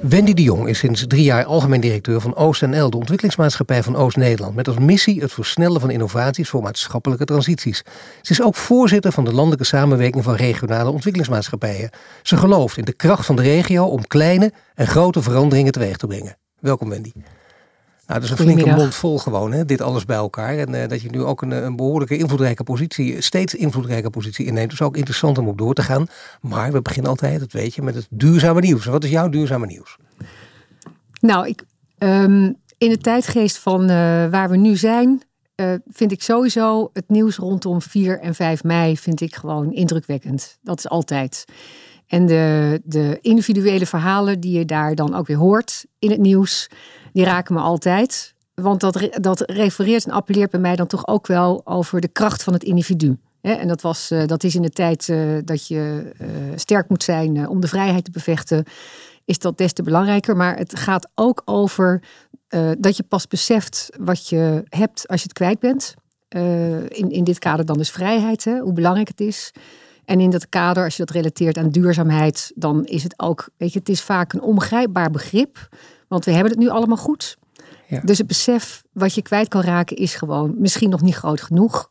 Wendy de Jong is sinds drie jaar algemeen directeur van OostNL, de ontwikkelingsmaatschappij van Oost-Nederland, met als missie het versnellen van innovaties voor maatschappelijke transities. Ze is ook voorzitter van de landelijke samenwerking van regionale ontwikkelingsmaatschappijen. Ze gelooft in de kracht van de regio om kleine en grote veranderingen teweeg te brengen. Welkom Wendy. Nou, dat is een flinke mond vol gewoon, hè, dit alles bij elkaar. En uh, dat je nu ook een, een, behoorlijke invloedrijke positie, steeds invloedrijke positie inneemt. Dus ook interessant om op door te gaan. Maar we beginnen altijd, dat weet je, met het duurzame nieuws. Wat is jouw duurzame nieuws? Nou, ik, um, in de tijdgeest van uh, waar we nu zijn, uh, vind ik sowieso het nieuws rondom 4 en 5 mei vind ik gewoon indrukwekkend. Dat is altijd. En de, de individuele verhalen die je daar dan ook weer hoort in het nieuws die raken me altijd. Want dat, dat refereert en appelleert bij mij dan toch ook wel over de kracht van het individu. En dat, was, eh, dat is in de tijd eh, dat je eh, sterk moet zijn om de vrijheid te bevechten, is dat des te belangrijker. Maar het gaat ook over dat je pas beseft wat je hebt als je het kwijt bent. in, in dit kader dan dus vrijheid, hoe belangrijk het is. En in dat kader, als je dat relateert aan duurzaamheid, dan is het ook, weet je, het is vaak een ongrijpbaar begrip. Want we hebben het nu allemaal goed. Ja. Dus het besef wat je kwijt kan raken is gewoon misschien nog niet groot genoeg.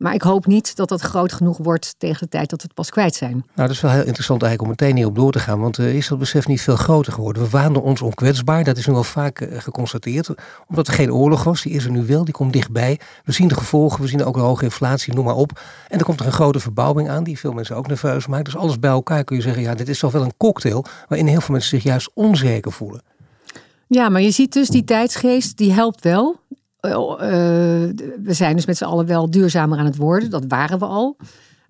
Maar ik hoop niet dat dat groot genoeg wordt tegen de tijd dat we het pas kwijt zijn. Nou, dat is wel heel interessant eigenlijk om meteen hierop door te gaan. Want uh, is dat besef niet veel groter geworden? We waanden ons onkwetsbaar. Dat is nu al vaak uh, geconstateerd. Omdat er geen oorlog was. Die is er nu wel. Die komt dichtbij. We zien de gevolgen. We zien ook een hoge inflatie. Noem maar op. En er komt er een grote verbouwing aan. Die veel mensen ook nerveus maakt. Dus alles bij elkaar kun je zeggen. Ja, dit is toch wel een cocktail. Waarin heel veel mensen zich juist onzeker voelen. Ja, maar je ziet dus die tijdsgeest, die helpt wel. Uh, we zijn dus met z'n allen wel duurzamer aan het worden. Dat waren we al.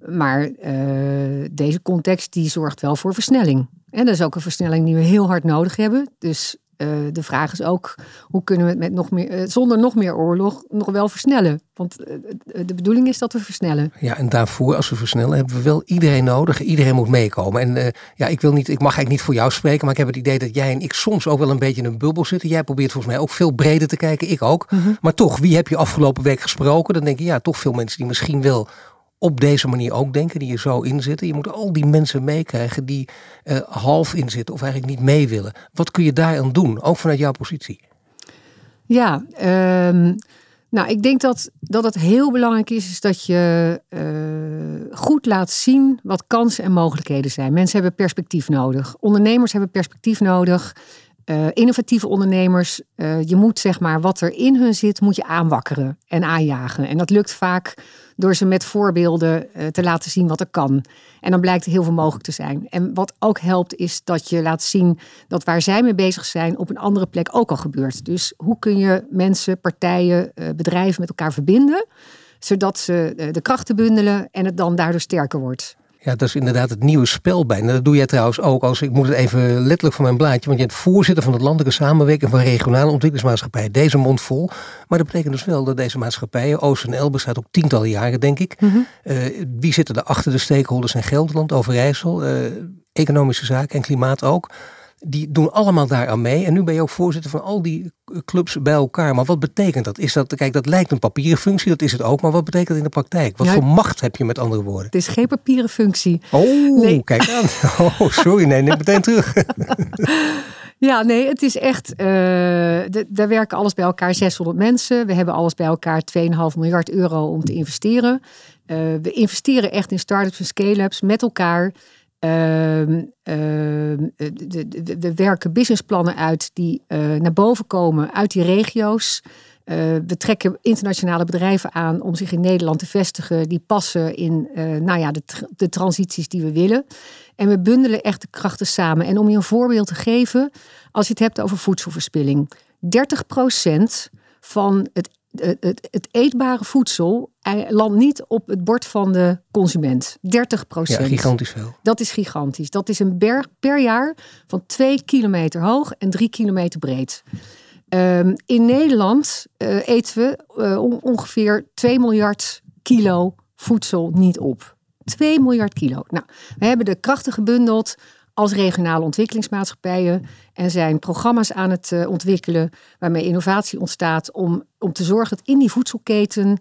Maar uh, deze context die zorgt wel voor versnelling. En dat is ook een versnelling die we heel hard nodig hebben. Dus uh, de vraag is ook, hoe kunnen we het met nog meer, uh, zonder nog meer oorlog nog wel versnellen? Want uh, de bedoeling is dat we versnellen. Ja, en daarvoor, als we versnellen, hebben we wel iedereen nodig. Iedereen moet meekomen. En ja, ik, wil niet, ik mag eigenlijk niet voor jou spreken, maar ik heb het idee dat jij en ik soms ook wel een beetje in een bubbel zitten. Jij probeert volgens mij ook veel breder te kijken, ik ook. Mm -hmm. Maar toch, wie heb je afgelopen week gesproken? Dan denk je, ja, toch veel mensen die misschien wel op deze manier ook denken, die er zo in zitten. Je moet al die mensen meekrijgen die uh, half in zitten of eigenlijk niet mee willen. Wat kun je daaraan doen, ook vanuit jouw positie? Ja, um, nou ik denk dat, dat het heel belangrijk is, is dat je uh, goed laat zien wat kansen en mogelijkheden zijn. Mensen hebben perspectief nodig. Ondernemers hebben perspectief nodig. Uh, innovatieve ondernemers, uh, je moet zeg maar wat er in hun zit, moet je aanwakkeren en aanjagen. En dat lukt vaak door ze met voorbeelden uh, te laten zien wat er kan. En dan blijkt heel veel mogelijk te zijn. En wat ook helpt is dat je laat zien dat waar zij mee bezig zijn op een andere plek ook al gebeurt. Dus hoe kun je mensen, partijen, bedrijven met elkaar verbinden, zodat ze de krachten bundelen en het dan daardoor sterker wordt. Ja, dat is inderdaad het nieuwe spel bijna. Dat doe jij trouwens ook als, ik moet het even letterlijk van mijn blaadje, want je bent voorzitter van het landelijke samenwerking van regionale ontwikkelingsmaatschappijen. Deze mond vol. Maar dat betekent dus wel dat deze maatschappijen, OCNL bestaat ook tientallen jaren denk ik. Mm -hmm. uh, wie zitten er achter de stakeholders in Gelderland, Overijssel, uh, economische zaken en klimaat ook die doen allemaal daaraan mee. En nu ben je ook voorzitter van al die clubs bij elkaar. Maar wat betekent dat? Is dat, kijk, dat lijkt een papieren functie, dat is het ook. Maar wat betekent dat in de praktijk? Wat ja, voor macht heb je met andere woorden? Het is geen papieren functie. Oh, nee. kijk aan. Oh, sorry, nee, neem meteen terug. Ja, nee, het is echt. Uh, de, daar werken alles bij elkaar 600 mensen. We hebben alles bij elkaar 2,5 miljard euro om te investeren. Uh, we investeren echt in start-ups en scale-ups met elkaar. Uh, uh, we werken businessplannen uit die uh, naar boven komen uit die regio's. Uh, we trekken internationale bedrijven aan om zich in Nederland te vestigen. Die passen in nou ja, de, de transities die we willen. En we bundelen echt de krachten samen. En om je een voorbeeld te geven, als je het hebt over voedselverspilling. 30% van het het, het, het, eetbare voedsel landt niet op het bord van de consument. 30 procent. Ja, gigantisch veel. Dat is gigantisch. Dat is een berg per jaar van 2 kilometer hoog en 3 kilometer breed. Ehm, in Nederland uh, eten we uh, ongeveer 2 miljard kilo voedsel niet op. 2 miljard kilo. Nou, we hebben de krachten gebundeld als regionale ontwikkelingsmaatschappijen en zijn programma's aan het uh, ontwikkelen waarmee innovatie ontstaat om, om te zorgen dat in die voedselketen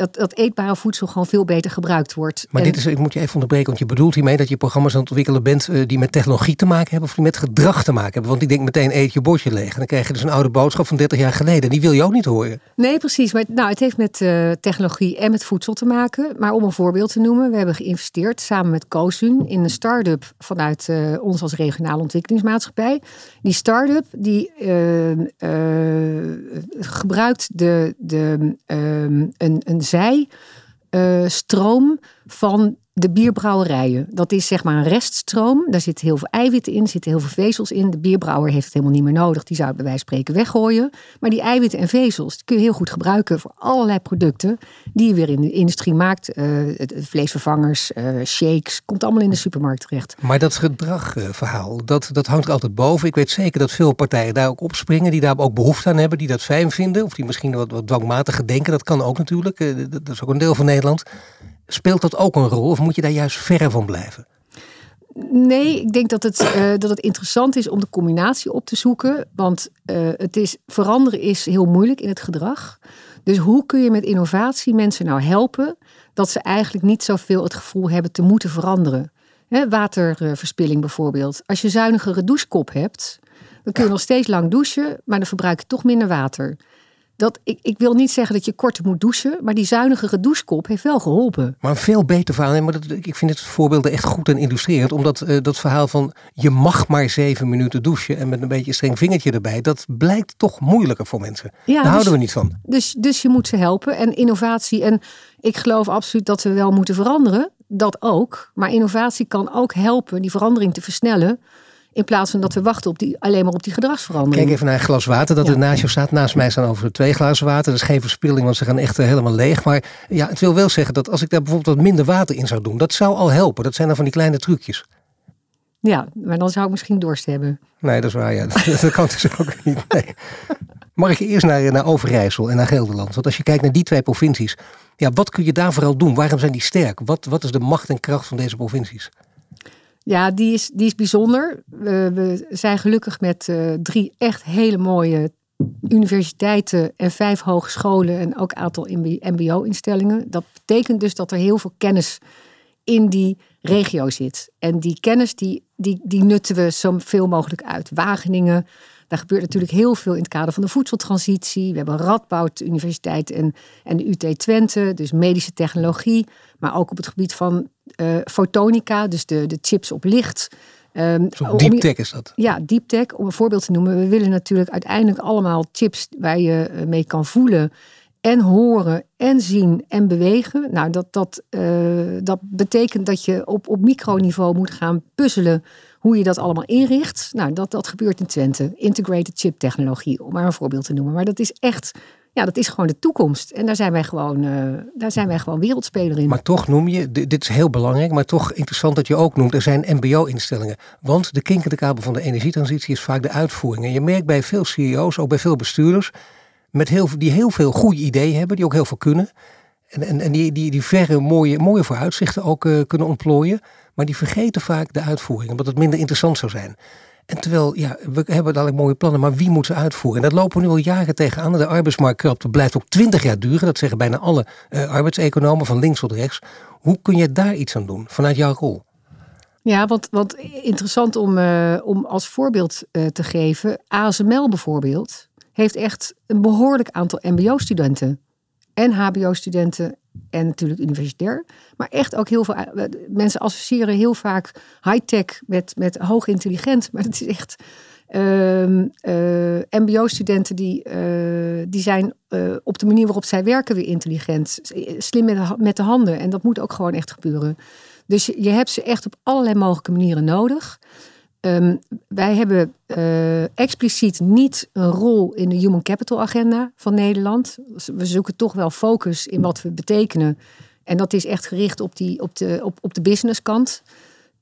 dat, dat eetbare voedsel gewoon veel beter gebruikt wordt. Maar dit is, ik moet je even onderbreken, want je bedoelt hiermee dat je programma's aan het ontwikkelen bent uh, die met technologie te maken hebben of die met gedrag te maken hebben. Want ik denk meteen eet je bordje leeg en dan krijg je dus een oude boodschap van 30 jaar geleden. Die wil je ook niet horen. Nee, precies. Maar nou, het heeft met uh, technologie en met voedsel te maken. Maar om een voorbeeld te noemen, we hebben geïnvesteerd samen met COSUN in een start-up vanuit uh, ons als regionale ontwikkelingsmaatschappij. Die start-up die gebruikt de, de, een, een zijstroom van de bierbrouwerijen. Dat is zeg maar een reststroom. Daar zit heel veel eiwitten in, zitten heel veel vezels in. De bierbrouwer heeft het helemaal niet meer nodig. Die zou het bij wijze van spreken weggooien. Maar die eiwitten en vezels kun je heel goed gebruiken voor allerlei producten die je weer in de industrie maakt. Uh, vleesvervangers, uh, shakes, komt allemaal in de supermarkt terecht. Maar dat gedragverhaal, dat, dat hangt er altijd boven. Ik weet zeker dat veel partijen daar ook opspringen, die daar ook behoefte aan hebben, die dat fijn vinden. Of die misschien wat, wat dwangmatiger denken. Dat kan ook natuurlijk. Dat is ook een deel van Nederland. Speelt dat ook een rol of moet je daar juist verre van blijven? Nee, ik denk dat het, uh, dat het interessant is om de combinatie op te zoeken. Want uh, het is, veranderen is heel moeilijk in het gedrag. Dus hoe kun je met innovatie mensen nou helpen dat ze eigenlijk niet zoveel het gevoel hebben te moeten veranderen? He, waterverspilling bijvoorbeeld. Als je zuinigere douchekop hebt, dan kun je nog steeds lang douchen, maar dan verbruik je toch minder water dat, ik, ik wil niet zeggen dat je korter moet douchen, maar die zuinigere douchekop heeft wel geholpen. Maar een veel beter verhaal. Maar dat, ik vind het voorbeelden echt goed en illustrerend. Omdat uh, dat verhaal van je mag maar zeven minuten douchen en met een beetje streng vingertje erbij, dat blijkt toch moeilijker voor mensen. Ja, Daar dus, houden we niet van. Dus, dus je moet ze helpen. En innovatie. En ik geloof absoluut dat we wel moeten veranderen. Dat ook. Maar innovatie kan ook helpen die verandering te versnellen. In plaats van dat we wachten op die, alleen maar op die gedragsverandering. Kijk even naar een glas water dat er naast je staat. Naast mij staan over twee glazen water. Dat is geen verspilling, want ze gaan echt helemaal leeg. Maar ja, het wil wel zeggen dat als ik daar bijvoorbeeld wat minder water in zou doen, dat zou al helpen. Dat zijn dan van die kleine trucjes. Ja, maar dan zou ik misschien dorst hebben. Nee, dat is waar. Ja. dat kan dus ook niet. Nee. Mag ik eerst naar, naar Overijssel en naar Gelderland? Want als je kijkt naar die twee provincies, ja, wat kun je daar vooral doen? Waarom zijn die sterk? Wat, wat is de macht en kracht van deze provincies? Ja, die is, die is bijzonder. We, we zijn gelukkig met uh, drie echt hele mooie universiteiten en vijf hogescholen en ook een aantal MBO-instellingen. Dat betekent dus dat er heel veel kennis in die regio zit. En die kennis die, die, die nutten we zo veel mogelijk uit. Wageningen, daar gebeurt natuurlijk heel veel in het kader van de voedseltransitie. We hebben Radboud Universiteit en, en de UT Twente, dus medische technologie. Maar ook op het gebied van fotonica, dus de, de chips op licht. Um, deep tech is dat? Ja, deep tech. Om een voorbeeld te noemen. We willen natuurlijk uiteindelijk allemaal chips waar je eh, mee kan voelen en horen en zien en bewegen. Nou, dat, dat, uh, dat betekent dat je op, op microniveau moet gaan puzzelen hoe je dat allemaal inricht. Nou, dat, dat gebeurt in Twente. Integrated chip technologie, om maar een voorbeeld te noemen. Maar dat is echt ja, dat is gewoon de toekomst. En daar zijn wij gewoon, uh, daar zijn wij gewoon wereldspeler in. Maar toch noem je, dit is heel belangrijk, maar toch interessant dat je ook noemt, er zijn MBO-instellingen. Want de kinkende kabel van de energietransitie is vaak de uitvoering. En je merkt bij veel CEO's, ook bij veel bestuurders, met heel, die heel veel goede ideeën hebben, die ook heel veel kunnen. En, en, en die, die, die verre mooie, mooie vooruitzichten ook uh, kunnen ontplooien. Maar die vergeten vaak de uitvoering, omdat het minder interessant zou zijn. En terwijl, ja, we hebben dadelijk mooie plannen, maar wie moet ze uitvoeren? En dat lopen we nu al jaren tegenaan. De arbeidsmarktkrapte blijft ook twintig jaar duren. Dat zeggen bijna alle uh, arbeidseconomen, van links tot rechts. Hoe kun je daar iets aan doen, vanuit jouw rol? Ja, wat, wat interessant om, uh, om als voorbeeld uh, te geven. ASML bijvoorbeeld heeft echt een behoorlijk aantal mbo-studenten. En hbo-studenten en natuurlijk universitair. Maar echt ook heel veel. Eh, mensen associëren heel vaak high-tech met, met hoog intelligent. Maar het is echt. Uh, uh, MBO-studenten die, uh, die zijn op de manier waarop zij werken weer intelligent. Slim met de, met de handen. En dat moet ook gewoon echt gebeuren. Dus je hebt ze echt op allerlei mogelijke manieren nodig. Um, wij hebben uh, expliciet niet een rol in de Human Capital Agenda van Nederland. We zoeken toch wel focus in wat we betekenen. En dat is echt gericht op, die, op, de, op, op de businesskant.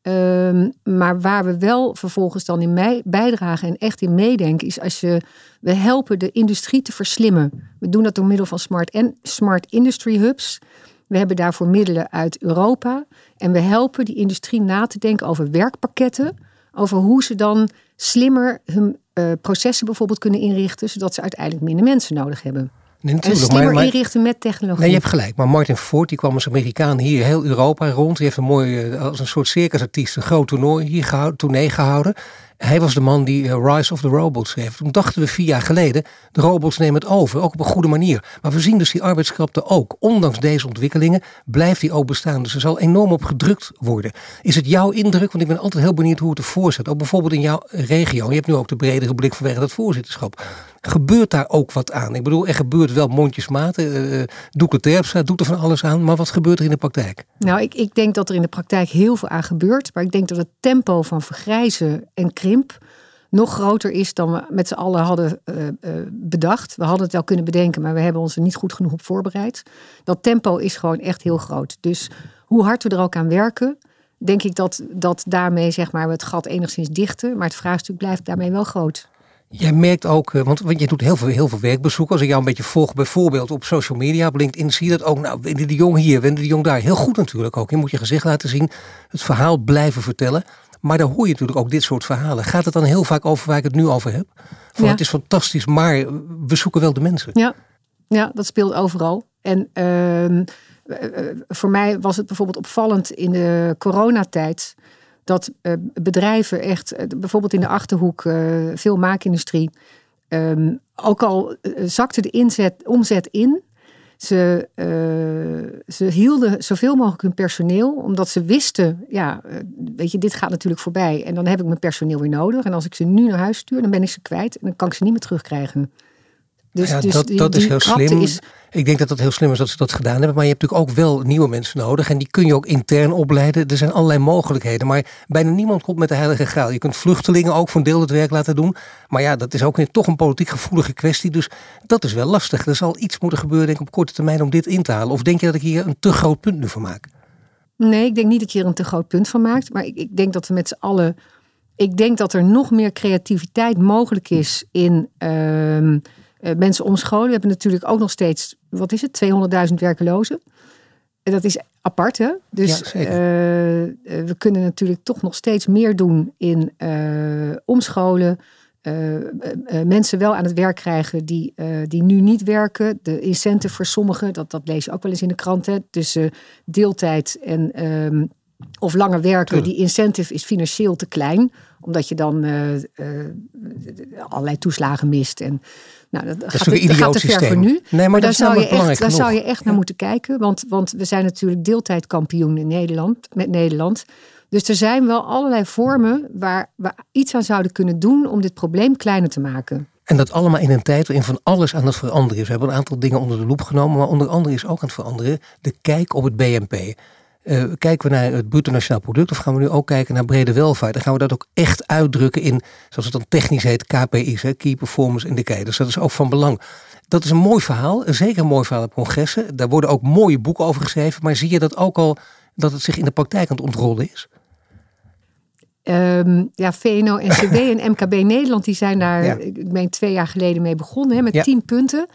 Ehm, maar waar we wel vervolgens dan in mij bijdragen en echt in meedenken, is als je, we helpen de industrie te verslimmen. We doen dat door middel van smart, en, smart industry hubs. We hebben daarvoor middelen uit Europa. En we helpen die industrie na te denken over werkpakketten. Over hoe ze dan slimmer hun uh, processen bijvoorbeeld kunnen inrichten, zodat ze uiteindelijk minder mensen nodig hebben. Nee, natuurlijk. En slimmer maar, inrichten met technologie. Nee, je hebt gelijk. Maar Martin Ford, die kwam als Amerikaan hier heel Europa rond. Die heeft een mooi, eh, als een soort circusartiest, een groot toernooi hier gehouden, tournee gehouden. Hij was de man die eh, Rise of the Robots schreef. Toen dachten we vier jaar geleden, de robots nemen het over, ook op een goede manier. Maar we zien dus die arbeidskrapte ook. Ondanks deze ontwikkelingen blijft die ook bestaan. Dus er zal enorm op gedrukt worden. Is het jouw indruk, want ik ben altijd heel benieuwd hoe het ervoor zit. Ook bijvoorbeeld in jouw regio. Je hebt nu ook de bredere blik vanwege dat voorzitterschap. Gebeurt daar ook wat aan? Ik bedoel, er gebeurt wel mondjesmaat. Uh, Doeke Terpstra doet er van alles aan. Maar wat gebeurt er in de praktijk? Nou, ik, ik denk dat er in de praktijk heel veel aan gebeurt. Maar ik denk dat het tempo van vergrijzen en nog groter is dan we met z'n allen hadden uh, uh, bedacht. We hadden het wel kunnen bedenken, maar we hebben ons er niet goed genoeg op voorbereid. Dat tempo is gewoon echt heel groot. Dus hoe hard we er ook aan werken, denk ik dat, dat daarmee zeg maar, we het gat enigszins dichten. Maar het vraagstuk blijft daarmee wel groot. Jij merkt ook, eh, want, want je doet heel veel, heel veel werkbezoeken. Als ik jou een beetje volg, bijvoorbeeld op social media, op LinkedIn, zie je dat ook. Nou, Wendy de Jong hier, Wendy de Jong daar. Heel goed natuurlijk ook. Je moet je gezicht laten zien, het verhaal blijven vertellen. Maar daar hoor je natuurlijk ook dit soort verhalen. Gaat het dan heel vaak over waar ik het nu over heb? Van ja. het is fantastisch, maar we zoeken wel de mensen. Ja, ja dat speelt overal. En uh, voor mij was het bijvoorbeeld opvallend in de coronatijd dat uh, bedrijven echt, uh, bijvoorbeeld in de achterhoek, veel maakindustrie, um, ook al zakte de inzet, omzet in. Ze, ze hielden zoveel mogelijk hun personeel, omdat ze wisten, ja, weet je, dit gaat natuurlijk voorbij. En dan heb ik mijn personeel weer nodig. En als ik ze nu naar huis stuur, dan ben ik ze kwijt en dan kan ik ze niet meer terugkrijgen. Dus, ja, dus dat, dat is heel slim. Is... Ik denk dat dat heel slim is dat ze dat gedaan hebben. Maar je hebt natuurlijk ook wel nieuwe mensen nodig. En die kun je ook intern opleiden. Er zijn allerlei mogelijkheden. Maar bijna niemand komt met de heilige graal. Je kunt vluchtelingen ook voor een deel het werk laten doen. Maar ja, dat is ook een, toch een politiek gevoelige kwestie. Dus dat is wel lastig. Er zal iets moeten gebeuren denk ik, op korte termijn om dit in te halen. Of denk je dat ik hier een te groot punt nu van maak? Nee, ik denk niet dat je er een te groot punt van maakt. Maar ik, ik denk dat we met z'n allen... Ik denk dat er nog meer creativiteit mogelijk is in... Uh, mensen omscholen. We hebben natuurlijk ook nog steeds, wat is het, 200.000 werkelozen. En dat is apart, hè? Dus ja, uh, we kunnen natuurlijk toch nog steeds meer doen in uh, omscholen. mensen wel aan het werk krijgen die, die nu niet werken. De incentive voor sommigen, dat, dat lees je ook wel eens in de kranten. Tussen deeltijd en ehm, of langer werken, die incentive is financieel te klein. Omdat je dan allerlei toeslagen mist. En nou, dat, dat gaat, gaat te ver voor nu. Nee, maar, daar, zou je, echt, daar zou je echt naar moeten kijken. Want, want we zijn natuurlijk deeltijdkampioen in Nederland, met Nederland. Dus er zijn wel allerlei vormen waar we iets aan zouden kunnen doen om dit probleem kleiner te maken. En dat allemaal in een tijd waarin van alles aan het veranderen is. We hebben een aantal dingen onder de loep genomen, maar onder andere is ook aan het veranderen de kijk op het BNP. Uh, kijken we naar het bruto nationaal product of gaan we nu ook kijken naar brede welvaart? Dan gaan we dat ook echt uitdrukken in, zoals het dan technisch heet, KPI's, hè, Key Performance Indicators. Dat is ook van belang. Dat is een mooi verhaal, zeker een mooi verhaal op congressen. Daar worden ook mooie boeken over geschreven, maar zie je dat ook al dat het zich in de praktijk aan het ontrollen is? Um, ja, VNO, NCW en MKB Nederland, die zijn daar, ik meen twee jaar geleden mee begonnen, hè, met tien punten.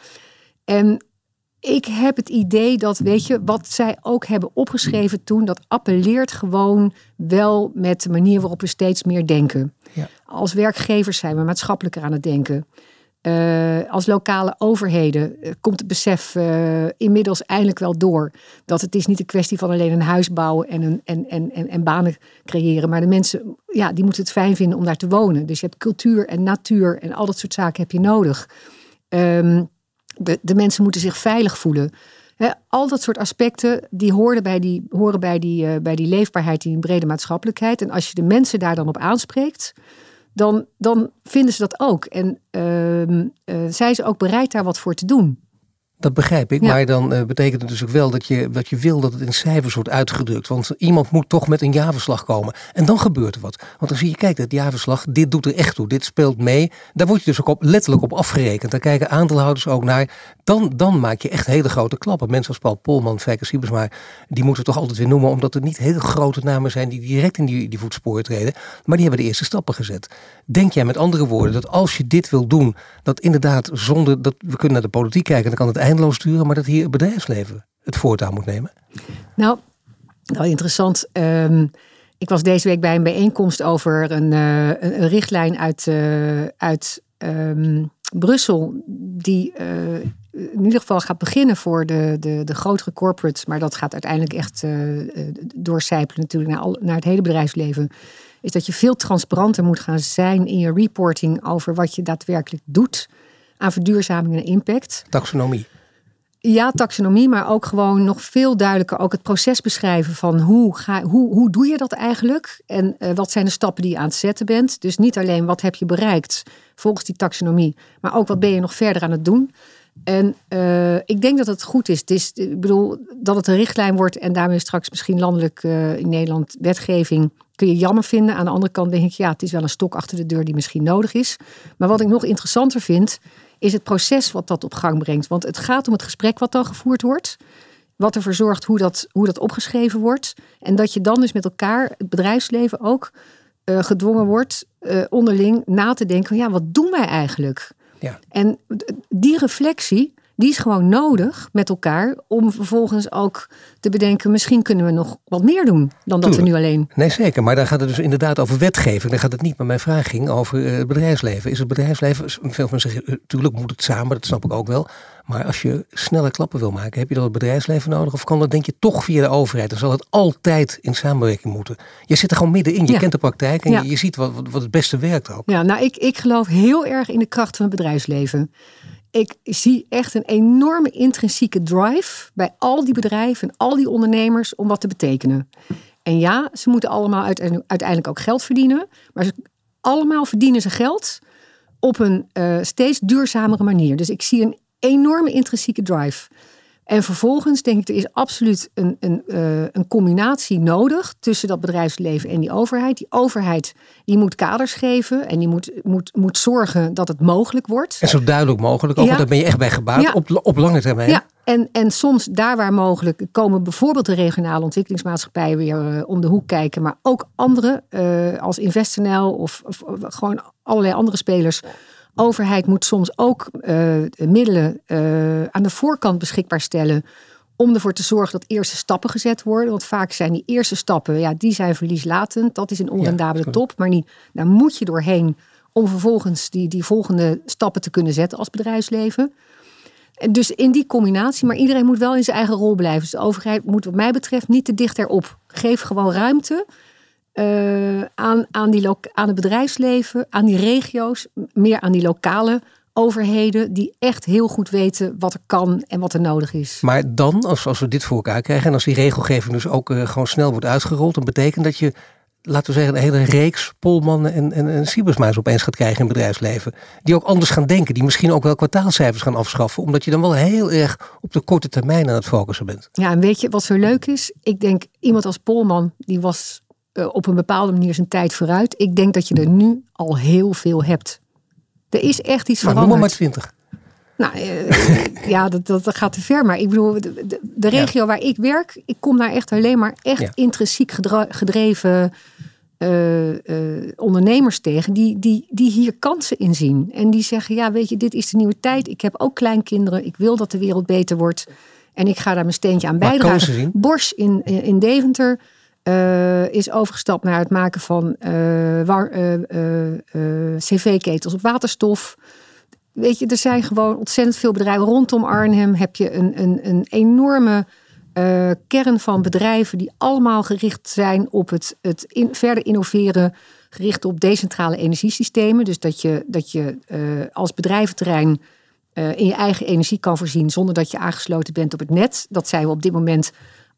En ik heb het idee dat, weet je, wat zij ook hebben opgeschreven toen, dat appelleert gewoon wel met de manier waarop we steeds meer denken. Ja. Als werkgevers zijn we maatschappelijker aan het denken. Uh, als lokale overheden uh, komt het besef uh, inmiddels eindelijk wel door dat het is niet een kwestie van alleen een huis bouwen en, een, en, en, en, en banen creëren, maar de mensen ja, die moeten het fijn vinden om daar te wonen. Dus je hebt cultuur en natuur en al dat soort zaken heb je nodig. Um, de, de mensen moeten zich veilig voelen. al dat soort aspecten die horen bij die, horen bij die, uh, bij die leefbaarheid, die brede maatschappelijkheid. En als je de mensen daar dan op aanspreekt, dan, dan vinden ze dat ook. En uh, uh, zijn ze ook bereid daar wat voor te doen. Dat begrijp ik, maar dan uh, betekent het dus ook wel dat je, dat je wil dat het in cijfers wordt uitgedrukt. Want iemand moet toch met een jaarverslag komen. En dan gebeurt er wat. Want dan zie je, kijk, dat jaarverslag, dit doet er echt toe. Dit speelt mee. Daar word je dus ook op, letterlijk op afgerekend. Daar kijken aandeelhouders ook naar. Dan, dan maak je echt hele grote klappen. Mensen als Paul Polman, Fijker Siebesma, die moeten we toch altijd weer noemen. Omdat er niet hele grote namen zijn die direct in die, die voetsporen treden. Maar die hebben de eerste stappen gezet. Denk jij met andere woorden dat als je dit wil doen, dat inderdaad zonder dat we kunnen naar de politiek kijken, dan kan het duren, maar dat hier het bedrijfsleven het voortouw moet nemen? Nou, wel interessant. Um, ik was deze week bij een bijeenkomst over een, uh, een, richtlijn uit, uh, uit um, Brussel, die uh, in ieder geval gaat beginnen voor de, de, de grotere corporates, maar dat gaat uiteindelijk echt doorcijpelen natuurlijk naar, al, naar het hele bedrijfsleven is dat je veel transparanter moet gaan zijn in je reporting over wat je daadwerkelijk doet aan verduurzaming en impact. Taxonomie. Ja, taxonomie, maar ook gewoon nog veel duidelijker ook het proces beschrijven van hoe, ga, hoe, hoe doe je dat eigenlijk en uh, wat zijn de stappen die je aan het zetten bent. Dus niet alleen wat heb je bereikt volgens die taxonomie, maar ook wat ben je nog verder aan het doen. En uh, ik denk dat het goed is. Het is ik bedoel, dat het een richtlijn wordt en daarmee straks misschien landelijk in Nederland wetgeving kun je jammer vinden. Aan de andere kant denk ik, ja, het is wel een stok achter de deur die misschien nodig is. Maar wat ik nog interessanter vind, is het proces wat dat op gang brengt. Want het gaat om het gesprek wat dan gevoerd wordt. Wat ervoor zorgt hoe dat, hoe dat opgeschreven wordt. En dat je dan dus met elkaar, het bedrijfsleven ook, uh, gedwongen wordt uh, onderling na te denken: ja, wat doen wij eigenlijk? Ja. En die reflectie, die is gewoon nodig met elkaar om vervolgens ook te bedenken, misschien kunnen we nog wat meer doen dan dat we nu alleen. Nee, zeker. Maar dan gaat het dus inderdaad over wetgeving. Dan gaat het niet, maar mijn vraag ging over eh, het bedrijfsleven. Is het bedrijfsleven, veel mensen zeggen, natuurlijk moet het samen, dat snap ik ook wel. Maar als je snelle klappen wil maken, heb je dan het bedrijfsleven nodig? Of kan dat denk je toch via de overheid? Dan zal het altijd in samenwerking moeten. Je zit er gewoon middenin, je kent de praktijk en je, ziet wat, wat het beste werkt ook. Ja, nou ik, ik geloof heel erg in de kracht van het bedrijfsleven ik zie echt een enorme intrinsieke drive bij al die bedrijven en al die ondernemers om wat te betekenen. En ja, ze moeten allemaal uiteindelijk ook geld verdienen, maar ze, allemaal verdienen ze geld op een uh, steeds duurzamere manier. Dus ik zie een enorme intrinsieke drive. En vervolgens denk ik, er is absoluut een, een, uh, een combinatie nodig tussen dat bedrijfsleven en die overheid. Die overheid die moet kaders geven en die moet, moet, moet zorgen dat het mogelijk wordt. En zo duidelijk mogelijk, ook, ja. daar ben je echt bij gebouwd op, op lange termijn. Ja, en, en soms daar waar mogelijk komen bijvoorbeeld de regionale ontwikkelingsmaatschappijen weer uh, om de hoek kijken, maar ook andere uh, als InvestNL of gewoon allerlei andere spelers overheid moet soms ook uh, middelen uh, aan de voorkant beschikbaar stellen. Om ervoor te zorgen dat eerste stappen gezet worden. Want vaak zijn die eerste stappen, ja, die zijn verlieslatend. Dat is een onrendabele ja, top. Maar niet, daar moet je doorheen om vervolgens die, die volgende stappen te kunnen zetten als bedrijfsleven. En dus in die combinatie, maar iedereen moet wel in zijn eigen rol blijven. Dus de overheid moet wat mij betreft niet te dicht erop. Geef gewoon ruimte uh, aan, aan, die aan het bedrijfsleven, aan die regio's, meer aan die lokale overheden die echt heel goed weten wat er kan en wat er nodig is. Maar dan, als, als we dit voor elkaar krijgen en als die regelgeving dus ook uh, gewoon snel wordt uitgerold, dan betekent dat je, laten we zeggen, een hele reeks polmannen en, en, en cybersmuis opeens gaat krijgen in het bedrijfsleven. Die ook anders gaan denken, die misschien ook wel kwartaalcijfers gaan afschaffen, omdat je dan wel heel erg op de korte termijn aan het focussen bent. Ja, en weet je wat zo leuk is? Ik denk, iemand als Polman, die was op een bepaalde manier zijn tijd vooruit. Ik denk dat je er nu al heel veel hebt. Er is echt iets maar veranderd. maar twintig. Nou, uh, ja, dat, dat, gaat te ver. Maar ik bedoel, de, de, regio ja. waar ik werk, ik kom daar echt alleen maar echt ja. intrinsiek gedreven uh, ondernemers tegen. Die, die, die hier kansen in zien. En die zeggen, ja, weet je, dit is de nieuwe tijd. Ik heb ook kleinkinderen. Ik wil dat de wereld beter wordt. En ik ga daar mijn steentje aan bijdragen. Bosch in, in Deventer uh, is overgestapt naar het maken van uh, uh, cv-ketels op waterstof. Weet je, er zijn gewoon ontzettend veel bedrijven. Rondom Arnhem heb je een, een, een enorme kern van bedrijven die allemaal gericht zijn op het, het verder innoveren, gericht op decentrale energiesystemen. Dus dat je, dat je als bedrijventerrein in je eigen energie kan voorzien zonder dat je aangesloten bent op het net. Dat zijn we op dit moment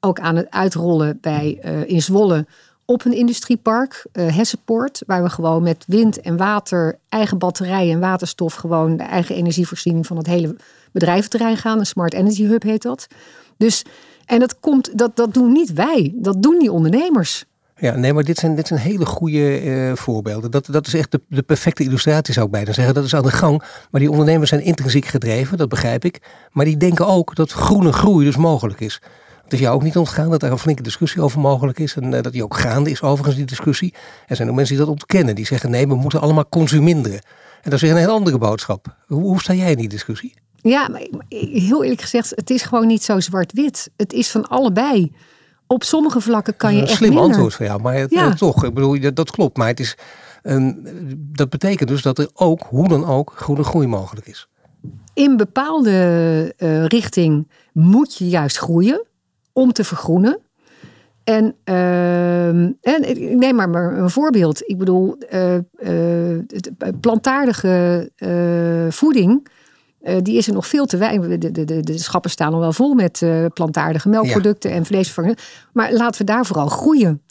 ook aan het uitrollen bij, uh, in Zwolle op een industriepark, uh, Hessenpoort, waar we gewoon met wind en water, eigen batterijen en waterstof, gewoon de eigen energievoorziening van het hele bedrijventerrein gaan. Een Smart Energy Hub heet dat. Dus, en dat, komt, dat, dat doen niet wij, dat doen die ondernemers. Ja, nee, maar dit zijn, dit zijn hele goede uh, voorbeelden. Dat, dat is echt de, de perfecte illustratie, zou ik bijna zeggen. Dat is aan de gang. Maar die ondernemers zijn intrinsiek gedreven, dat begrijp ik. Maar die denken ook dat groene groei dus mogelijk is. Het is jou ook niet ontgaan dat er een flinke discussie over mogelijk is. En uh, dat die ook gaande is, overigens, die discussie. Er zijn ook mensen die dat ontkennen. Die zeggen: nee, we moeten allemaal consuminderen. En dat is weer een heel andere boodschap. Hoe, hoe sta jij in die discussie? Ja, maar heel eerlijk gezegd, het is gewoon niet zo zwart-wit. Het is van allebei op sommige vlakken kan je echt Slim minder. antwoord van jou, maar het, ja. toch, ik bedoel, dat klopt. Maar het is, um, dat betekent dus dat er ook, hoe dan ook, groene groei mogelijk is. In bepaalde uh, richting moet je juist groeien om te vergroenen. En, uh, en ik neem maar, maar een voorbeeld. Ik bedoel, uh, uh, plantaardige voeding uh, die is er nog veel te weinig. De, de, de, de schappen staan al wel vol met plantaardige melkproducten ja. en vleesvervangers. Maar laten we daar vooral groeien.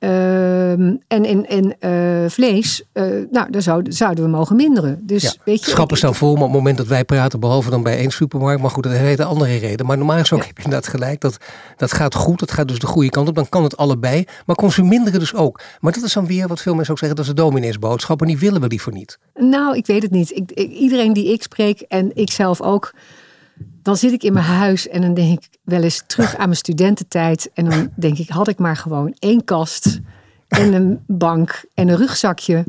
Uh, en in, in uh, vlees, uh, nou, daar zouden, zouden we mogen minderen. Dus, ja. weet je, Schappen staan vol, maar op het moment dat wij praten, behalve dan bij één supermarkt, maar goed, dat heeft een andere reden. Maar normaal gesproken ja. heb je inderdaad gelijk, dat, dat gaat goed, dat gaat dus de goede kant op, dan kan het allebei. Maar consuminderen dus ook. Maar dat is dan weer wat veel mensen ook zeggen, dat is de domineesboodschap, en die willen we liever niet. Nou, ik weet het niet. Ik, ik, iedereen die ik spreek, en ik zelf ook, dan zit ik in mijn huis en dan denk ik wel eens terug aan mijn studententijd. En dan denk ik, had ik maar gewoon één kast en een bank en een rugzakje.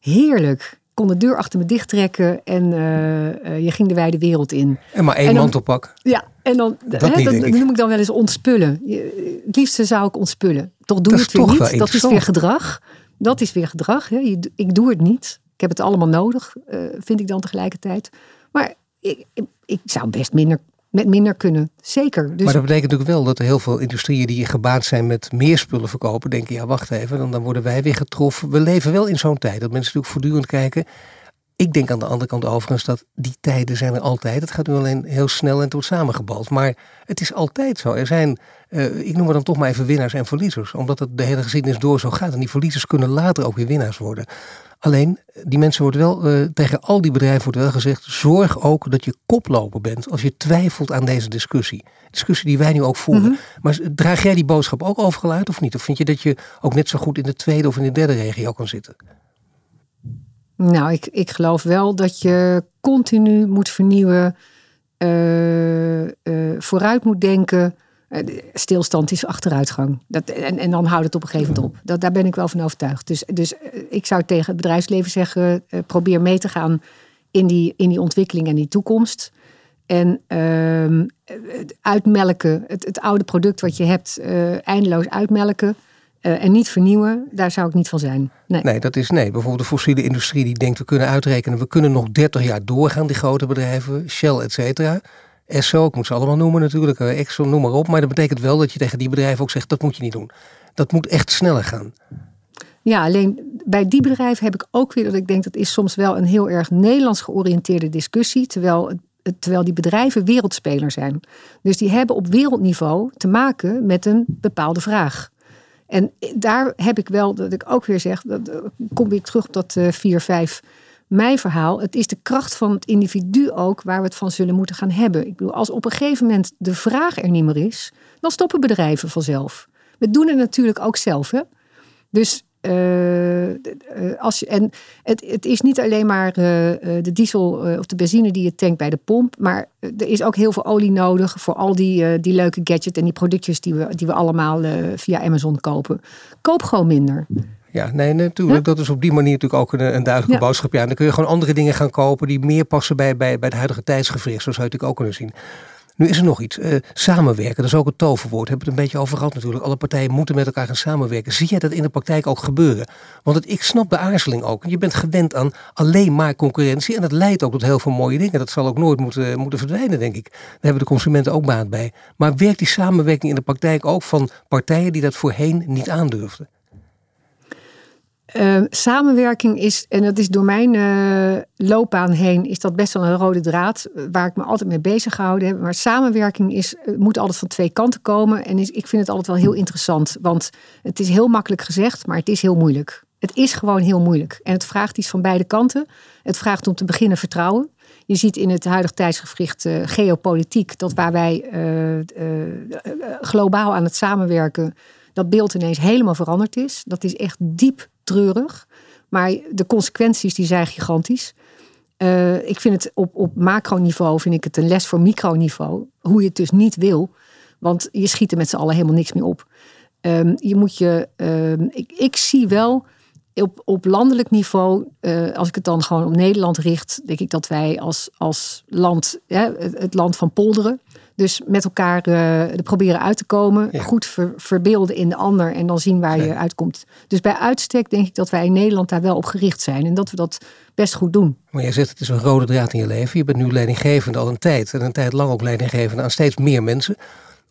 Heerlijk. Ik kon de deur achter me dicht trekken en uh, je ging de wijde wereld in. En maar één en dan, mantelpak. Ja, en dan, Dat hè, niet, dat denk ik. noem ik dan wel eens ontspullen. Je- Het liefste zou ik ontspullen. Toch doe is het weer niet. Dat is weer gedrag. Dat is weer gedrag. Hè. Je- Ik doe het niet. Ik heb het allemaal nodig, eh, vind ik dan tegelijkertijd. Maar ik, ik, zou best minder, met minder kunnen. Zeker. Dus Maar dat betekent natuurlijk wel dat er heel veel industrieën die gebaat zijn met meer spullen verkopen, denken, ja wacht even, dan, dan worden wij weer getroffen. We leven wel in zo'n tijd dat mensen natuurlijk voortdurend kijken. Ik denk aan de andere kant overigens dat die tijden zijn er altijd. Het gaat nu alleen heel snel en wordt samengebald. Maar het is altijd zo. Er zijn, eh, ik noem het dan toch maar even winnaars en verliezers. Omdat het de hele geschiedenis door zo gaat. En die verliezers kunnen later ook weer winnaars worden. Alleen, die mensen wordt wel, eh, tegen al die bedrijven wordt wel gezegd, zorg ook dat je koploper bent als je twijfelt aan deze discussie. Discussie die wij nu ook voeren. Mhm. Maar draag jij die boodschap ook overal uit of niet? Of vind je dat je ook net zo goed in de tweede of in de derde regio kan zitten? Nou, ik, ik geloof wel dat je continu moet vernieuwen, eh, vooruit moet denken. Eh, stilstand is achteruitgang. Dat, en, en dan houdt het op een gegeven moment op. Dat, daar ben ik wel van overtuigd. Dus, dus eh, ik zou tegen het bedrijfsleven zeggen: eh, probeer mee te gaan in die, in die ontwikkeling en die toekomst. En ehm, het uitmelken, het, het oude product wat je hebt, eindeloos uitmelken. en niet vernieuwen, daar zou ik niet van zijn. Nee. Nee, dat is nee. Bijvoorbeeld de fossiele industrie die denkt we kunnen uitrekenen, we kunnen nog 30 jaar doorgaan, die grote bedrijven, Shell, et cetera. SO, ik moet ze allemaal noemen natuurlijk, eh, Exxon, noem maar op. Maar dat betekent wel dat je tegen die bedrijven ook zegt, dat moet je niet doen. Dat moet echt sneller gaan. Ja, alleen bij die bedrijven heb ik ook weer dat ik denk dat is soms wel een heel erg Nederlands georiënteerde discussie. Terwijl, terwijl die bedrijven wereldspeler zijn. Dus die hebben op wereldniveau te maken met een bepaalde vraag. En daar heb ik wel, dat ik ook weer zeg, dat, eh, kom ik terug op dat eh, 4-5 mijn verhaal. Het is de kracht van het individu ook waar we het van zullen moeten gaan hebben. Ik bedoel, als op een gegeven moment de vraag er niet meer is, dan stoppen bedrijven vanzelf. We doen het natuurlijk ook zelf. Hè? Dus eh, eh, als je, en het, het, is niet alleen maar eh, de diesel of de benzine die je tankt bij de pomp. Maar er is ook heel veel olie nodig voor al die, die leuke gadgets en die productjes die we, die we allemaal via Amazon kopen. Koop gewoon minder. Ja, nee, natuurlijk. Dat is op die manier natuurlijk ook een, een duidelijke Ja. boodschap. Ja, en dan kun je gewoon andere dingen gaan kopen die meer passen bij, bij, bij het huidige tijdsgevricht. Zo zou je het natuurlijk ook kunnen zien. Nu is er nog iets. Eh, samenwerken, dat is ook het toverwoord. Hebben het een beetje over gehad natuurlijk. Alle partijen moeten met elkaar gaan samenwerken. Zie jij dat in de praktijk ook gebeuren? Want het, ik snap de aarzeling ook. Je bent gewend aan alleen maar concurrentie. En dat leidt ook tot heel veel mooie dingen. Dat zal ook nooit moeten, moeten verdwijnen, denk ik. Daar hebben de consumenten ook baat bij. Maar werkt die samenwerking in de praktijk ook van partijen die dat voorheen niet aandurfden? Uh, samenwerking is, en dat is door mijn uh, loopbaan heen, is dat best wel een rode draad waar ik me altijd mee bezig gehouden heb. Maar samenwerking is, moet altijd van twee kanten komen. En is, ik vind het altijd wel heel interessant, want het is heel makkelijk gezegd, maar het is heel moeilijk. Het is gewoon heel moeilijk. En het vraagt iets van beide kanten. Het vraagt om te beginnen vertrouwen. Je ziet in het huidige tijdsgevricht geopolitiek dat waar wij globaal aan het samenwerken, dat beeld ineens helemaal veranderd is. Dat is echt diep treurig. Maar de consequenties die zijn gigantisch. Uh, ik vind het op, op macroniveau vind ik het een les voor microniveau. Hoe je het dus niet wil. Want je schiet er met z'n allen helemaal niks meer op. Um, je moet je. Um, ik, ik zie wel op, op landelijk niveau, uh, als ik het dan gewoon op Nederland richt, denk ik dat wij als, als land, hè, het land van polderen, dus met elkaar uh, er proberen uit te komen. Goed ver, verbeelden in de ander en dan zien waar je uitkomt. Dus bij uitstek denk ik dat wij in Nederland daar wel op gericht zijn. En dat we dat best goed doen. Maar jij zegt het is een rode draad in je leven. Je bent nu leidinggevend al een tijd. En een tijd lang ook leidinggevend aan steeds meer mensen.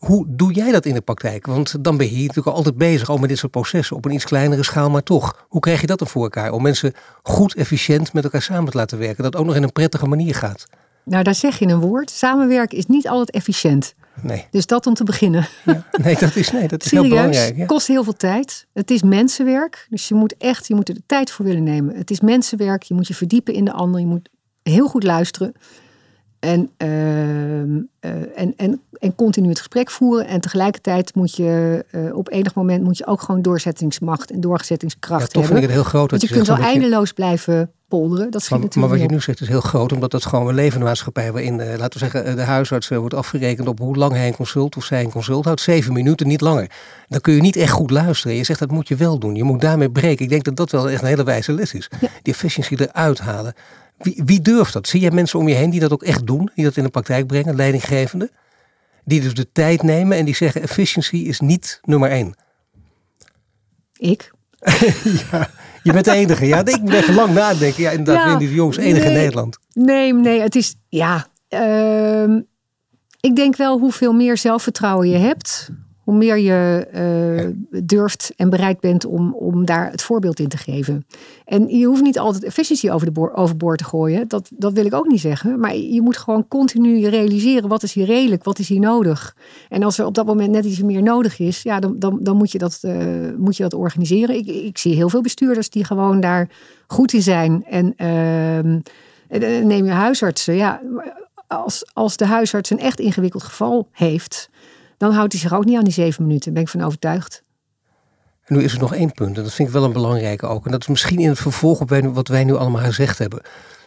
Hoe doe jij dat in de praktijk? Want dan ben je hier natuurlijk altijd bezig, al met dit soort processen, op een iets kleinere schaal, maar toch. Hoe krijg je dat dan voor elkaar? Om mensen goed, efficiënt met elkaar samen te laten werken, dat ook nog in een prettige manier gaat. Nou, daar zeg je een woord. Samenwerken is niet altijd efficiënt. Nee. Dus dat om te beginnen. Ja. Nee, dat is, nee, dat is Serieus, heel belangrijk. Het kost heel veel tijd. Het is mensenwerk. Dus je moet echt je moet er de tijd voor willen nemen. Het is mensenwerk. Je moet je verdiepen in de ander. Je moet heel goed luisteren. En, uh, en, en, en continu het gesprek voeren. En tegelijkertijd moet je uh, op enig moment moet je ook gewoon doorzettingsmacht en doorzettingskracht ja, toch hebben. vind ik het heel groot. Want je, je kunt wel eindeloos blijven polderen. Dat maar, natuurlijk maar wat je nu zegt is heel groot, omdat dat gewoon een levende maatschappij waarin, uh, laten we zeggen, de huisarts wordt afgerekend op hoe lang hij een consult of zij een consult houdt. Zeven minuten, niet langer. Dan kun je niet echt goed luisteren. Je zegt dat moet je wel doen. Je moet daarmee breken. Ik denk dat dat wel echt een hele wijze les is. Ja. Die efficiëntie eruit halen. Wie, wie durft dat? Zie jij mensen om je heen die dat ook echt doen? Die dat in de praktijk brengen, leidinggevenden? Die dus de tijd nemen en die zeggen efficiëntie is niet nummer één. Ik. ja, je bent de enige. Ja, ik moet even lang nadenken. Ja, inderdaad, Ja, die jongens enige in. Nederland. Nee, nee, het is ja. ehm, ik denk wel hoeveel meer zelfvertrouwen je hebt, hoe meer je eh, durft en bereid bent om, om daar het voorbeeld in te geven. En je hoeft niet altijd efficiëntie over de boor, overboord te gooien. Dat, dat wil ik ook niet zeggen. Maar je moet gewoon continu realiseren wat is hier redelijk, wat is hier nodig. En als er op dat moment net iets meer nodig is, ja, dan, dan, dan moet, je dat, eh, moet je dat organiseren. Ik, ik zie heel veel bestuurders die gewoon daar goed in zijn. En ehm, eh, neem je huisartsen. Ja, als, als de huisarts een echt ingewikkeld geval heeft, dan houdt hij zich ook niet aan die zeven minuten. Daar ben ik van overtuigd. En nu is er nog één punt, en dat vind ik wel een belangrijke ook. En dat is misschien in het vervolg op wat wij nu allemaal gezegd hebben.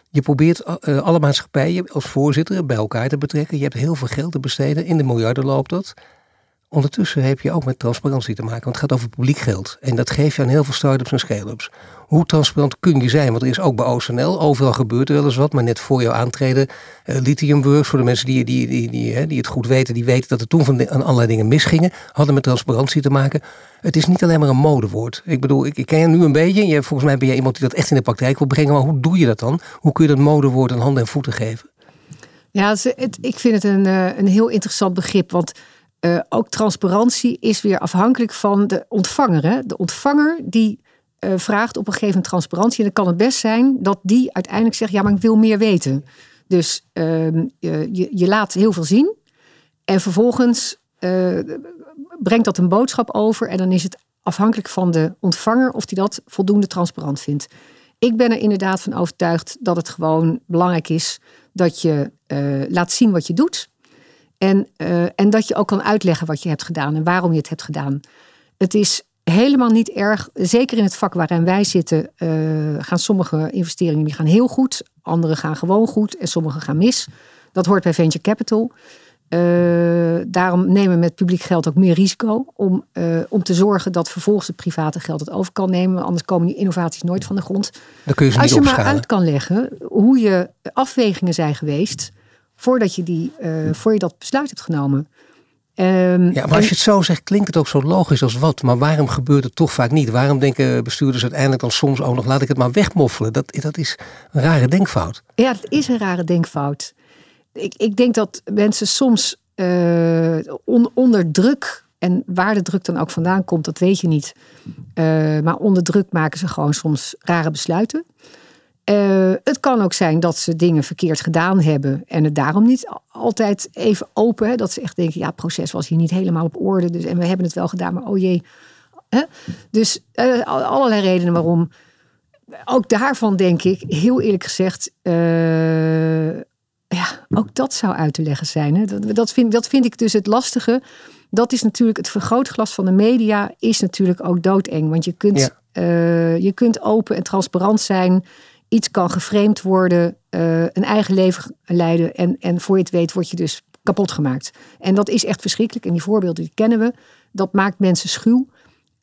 Je probeert eh, alle maatschappijen als voorzitter bij elkaar te betrekken. Je hebt heel veel geld te besteden. In de miljarden loopt dat. Ondertussen heb je ook met transparantie te maken. Want het gaat over publiek geld. En dat geef je aan heel veel start-ups en scale-ups. Hoe transparant kun je zijn? Want er is ook bij OSNL, overal gebeurt er wel eens wat. Maar net voor jouw aantreden, uh, Lithiumworks, voor de mensen die, die, die, die, die het goed weten, die weten dat er toen van aan allerlei dingen misgingen. Hadden met transparantie te maken. Het is niet alleen maar een modewoord. Ik bedoel, ik, ik ken je nu een beetje. Je, volgens mij ben jij iemand die dat echt in de praktijk wil brengen. Maar hoe doe je dat dan? Hoe kun je dat modewoord een handen en voeten geven? Ja, het- ik vind het een, eh, een heel interessant begrip. Want eh, ook transparantie is weer afhankelijk van de ontvanger. Hè? De ontvanger die eh, vraagt op een gegeven moment transparantie. En dan kan het best zijn dat die uiteindelijk zegt: Ja, maar ik wil meer weten. Dus ehm, je, je, laat heel veel zien. En vervolgens eh, brengt dat een boodschap over. En dan is het afhankelijk van de ontvanger of die dat voldoende transparant vindt. Ik ben er inderdaad van overtuigd dat het gewoon belangrijk is dat je laat zien wat je doet. En, eh, en dat je ook kan uitleggen wat je hebt gedaan en waarom je het hebt gedaan. Het is helemaal niet erg, zeker in het vak waarin wij zitten, eh, gaan sommige investeringen die gaan heel goed, andere gaan gewoon goed en sommige gaan mis. Dat hoort bij venture capital. Eh, daarom nemen we met publiek geld ook meer risico om, om te zorgen dat vervolgens het private geld het over kan nemen. Anders komen die innovaties nooit van de grond. Dan kun je ze Als niet je maar uit kan leggen hoe je afwegingen zijn geweest voordat je, die, eh, voor je dat besluit hebt genomen. Ehm, Ja, maar als je het zo zegt, klinkt het ook zo logisch als wat. Maar waarom gebeurt het toch vaak niet? Waarom denken bestuurders uiteindelijk dan soms ook nog, laat ik het maar wegmoffelen? Dat, dat is een rare denkfout. Ja, het is een rare denkfout. Ik, ik denk dat mensen soms eh, on- onder druk En waar de druk dan ook vandaan komt, dat weet je niet. Uh, maar onder druk maken ze gewoon soms rare besluiten. Uh, het kan ook zijn dat ze dingen verkeerd gedaan hebben en het daarom niet altijd even open. Hè, dat ze echt denken, ja, het proces was hier niet helemaal op orde. Dus, en we hebben het wel gedaan, maar oh jee. Hè? Dus uh, allerlei redenen waarom. Ook daarvan denk ik, heel eerlijk gezegd, uh, ja, ook dat zou uit te leggen zijn. Hè? Dat, dat, vind, dat vind ik dus het lastige. Dat is natuurlijk het vergrootglas van de media, is natuurlijk ook doodeng. Want je kunt, ja. je kunt open en transparant zijn iets kan geframed worden, uh, een eigen leven leiden. En, en voor je het weet word je dus kapot gemaakt. En dat is echt verschrikkelijk. En die voorbeelden die kennen we. Dat maakt mensen schuw.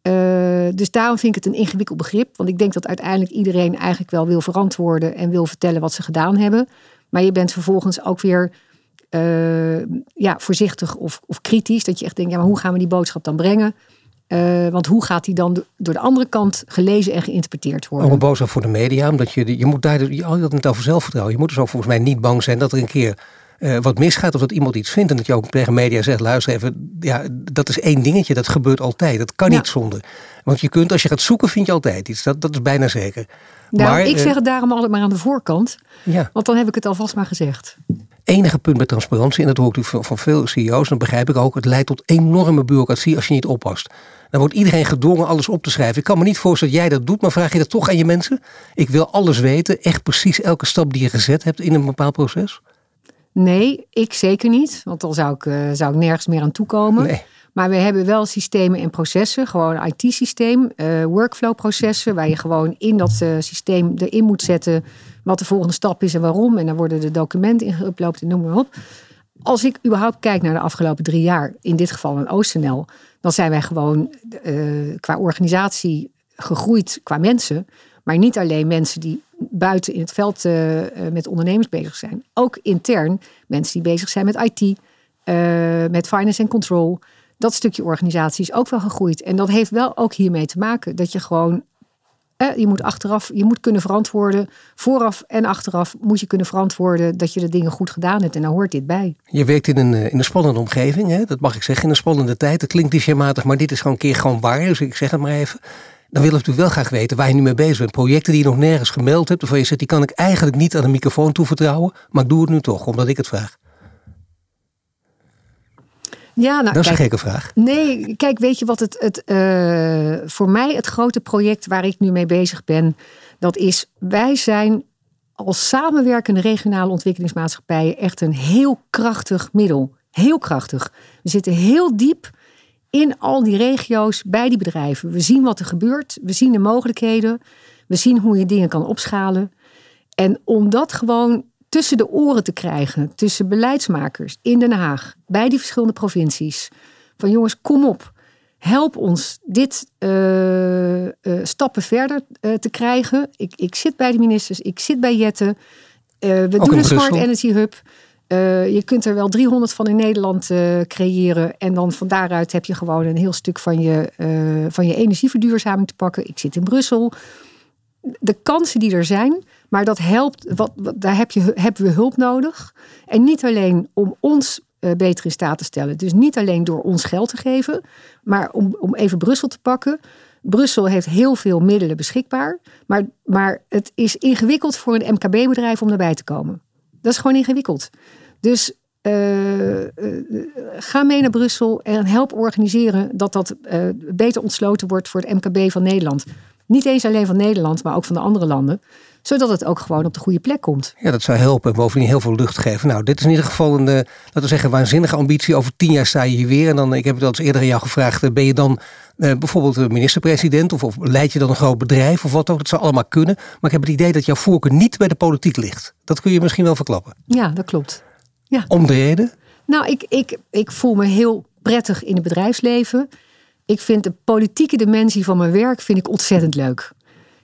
Uh, dus daarom vind ik het een ingewikkeld begrip. Want ik denk dat uiteindelijk iedereen eigenlijk wel wil verantwoorden en wil vertellen wat ze gedaan hebben. Maar je bent vervolgens ook weer uh, ja, voorzichtig of, of kritisch. Dat je echt denkt, ja, maar hoe gaan we die boodschap dan brengen? Uh, want hoe gaat die dan door de andere kant gelezen en geïnterpreteerd worden? Ook een boodschap voor de media, omdat je, je moet daar, je had het over zelfvertrouwen. Je moet dus ook volgens mij niet bang zijn dat er een keer uh, wat misgaat of dat iemand iets vindt. En dat je ook tegen media zegt, luister even, ja, dat is één dingetje, dat gebeurt altijd. Dat kan ja. niet zonder. Want je kunt, als je gaat zoeken, vind je altijd iets. Dat, dat is bijna zeker. Nou, maar, ik uh, zeg het daarom altijd maar aan de voorkant. Ja. Want dan heb ik het alvast maar gezegd enige punt bij transparantie, en dat hoor ik van veel CEO's, dan begrijp ik ook, het leidt tot enorme bureaucratie als je niet oppast. Dan wordt iedereen gedwongen alles op te schrijven. Ik kan me niet voorstellen dat jij dat doet, maar vraag je dat toch aan je mensen? Ik wil alles weten, echt precies elke stap die je gezet hebt in een bepaald proces? Nee, ik zeker niet, want dan zou ik, uh, zou ik nergens meer aan toekomen. Nee. Maar we hebben wel systemen en processen, gewoon IT-systeem, uh, workflow-processen, waar je gewoon in dat uh, systeem erin moet zetten wat de volgende stap is en waarom. En dan worden de documenten in en noem maar op. Als ik überhaupt kijk naar de afgelopen drie jaar, in dit geval een OostNL, dan zijn wij gewoon uh, qua organisatie gegroeid qua mensen. Maar niet alleen mensen die buiten in het veld uh, met ondernemers bezig zijn. Ook intern mensen die bezig zijn met IT, met finance en control. Dat stukje organisatie is ook wel gegroeid. En dat heeft wel ook hiermee te maken dat je gewoon je moet achteraf, je moet kunnen verantwoorden. Vooraf en achteraf moet je kunnen verantwoorden dat je de dingen goed gedaan hebt. En daar hoort dit bij. Je werkt in een, in een spannende omgeving, hè? dat mag ik zeggen, in een spannende tijd. Het klinkt clichématig, maar dit is gewoon een keer gewoon waar. Dus ik zeg het maar even. Dan willen we natuurlijk wel graag weten waar je nu mee bezig bent. Projecten die je nog nergens gemeld hebt, waarvan je zegt, die kan ik eigenlijk niet aan de microfoon toevertrouwen. Maar ik doe het nu toch, omdat ik het vraag. Ja, nou, dat is kijk, een gekke vraag. Nee, kijk, weet je wat het, het uh, voor mij het grote project waar ik nu mee bezig ben, dat is wij zijn als samenwerkende regionale ontwikkelingsmaatschappijen echt een heel krachtig middel. Heel krachtig. We zitten heel diep in al die regio's bij die bedrijven. We zien wat er gebeurt, we zien de mogelijkheden, we zien hoe je dingen kan opschalen. En om dat gewoon tussen de oren te krijgen, tussen beleidsmakers in Den Haag, bij die verschillende provincies. Van jongens, kom op, help ons dit uh, uh, stappen verder uh, te krijgen. Ik, ik zit bij de ministers, ik zit bij Jette. we Ook doen een Smart Energy Hub. je kunt er wel 300 van in Nederland creëren. En dan van daaruit heb je gewoon een heel stuk van je, van je energieverduurzaming te pakken. Ik zit in Brussel. De kansen die er zijn, maar dat helpt, wat, daar heb je, hebben we hulp nodig. En niet alleen om ons uh, beter in staat te stellen. Dus niet alleen door ons geld te geven, maar om, om even Brussel te pakken. Brussel heeft heel veel middelen beschikbaar, maar, maar het is ingewikkeld voor een MKB-bedrijf om daarbij te komen. Dat is gewoon ingewikkeld. Dus uh, uh, ga mee naar Brussel en help organiseren dat dat beter ontsloten wordt voor het MKB van Nederland. Niet eens alleen van Nederland, maar ook van de andere landen zodat het ook gewoon op de goede plek komt. Ja, dat zou helpen en bovendien heel veel lucht geven. Nou, dit is in ieder geval een, laten we zeggen, waanzinnige ambitie. Over tien jaar sta je hier weer. En dan, ik heb het al eens eerder aan jou gevraagd, ben je dan uh, bijvoorbeeld minister-president of, of leid je dan een groot bedrijf of wat ook? Dat zou allemaal kunnen. Maar ik heb het idee dat jouw voorkeur niet bij de politiek ligt. Dat kun je misschien wel verklappen. Ja, dat klopt. Ja. Om de reden? Nou, ik, ik, ik voel me heel prettig in het bedrijfsleven. Ik vind de politieke dimensie van mijn werk vind ik ontzettend leuk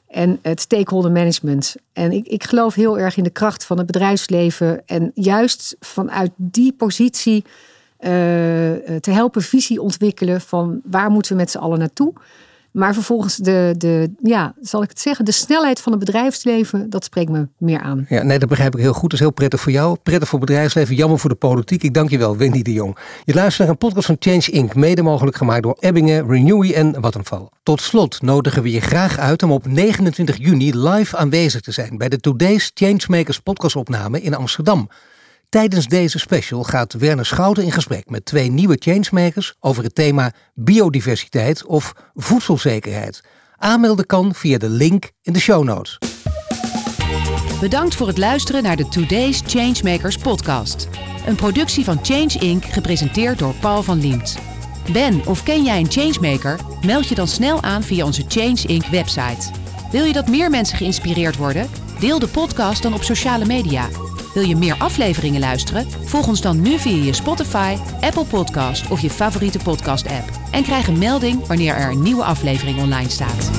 en het stakeholder management. En ik, ik geloof heel erg in de kracht van het bedrijfsleven. En juist vanuit die positie uh, te helpen visie ontwikkelen van waar moeten we met z'n allen naartoe. Maar vervolgens de, de, ja, zal ik het zeggen, de snelheid van het bedrijfsleven, dat spreekt me meer aan. Ja, nee, dat begrijp ik heel goed. Dat is heel prettig voor jou, prettig voor het bedrijfsleven, jammer voor de politiek. Ik dank je wel, Wendy de Jong. Je luistert naar een podcast van Change Inc., mede mogelijk gemaakt door Ebbingen, Renewy en Vattenfall. Tot slot nodigen we je graag uit om op 29 juni live aanwezig te zijn bij de Today's Changemakers podcastopname in Amsterdam. Tijdens deze special gaat Werner Schouten in gesprek met twee nieuwe changemakers over het thema biodiversiteit of voedselzekerheid. Aanmelden kan via de link in de show notes. Bedankt voor het luisteren naar de Today's Changemakers podcast. Een productie van Change Inc. gepresenteerd door Paul van Liemt. Ben of ken jij een changemaker? Meld je dan snel aan via onze Change Inc. website. Wil je dat meer mensen geïnspireerd worden? Deel de podcast dan op sociale media. Wil je meer afleveringen luisteren? Volg ons dan nu via je Spotify, Apple Podcast of je favoriete podcast-app. En krijg een melding wanneer er een nieuwe aflevering online staat.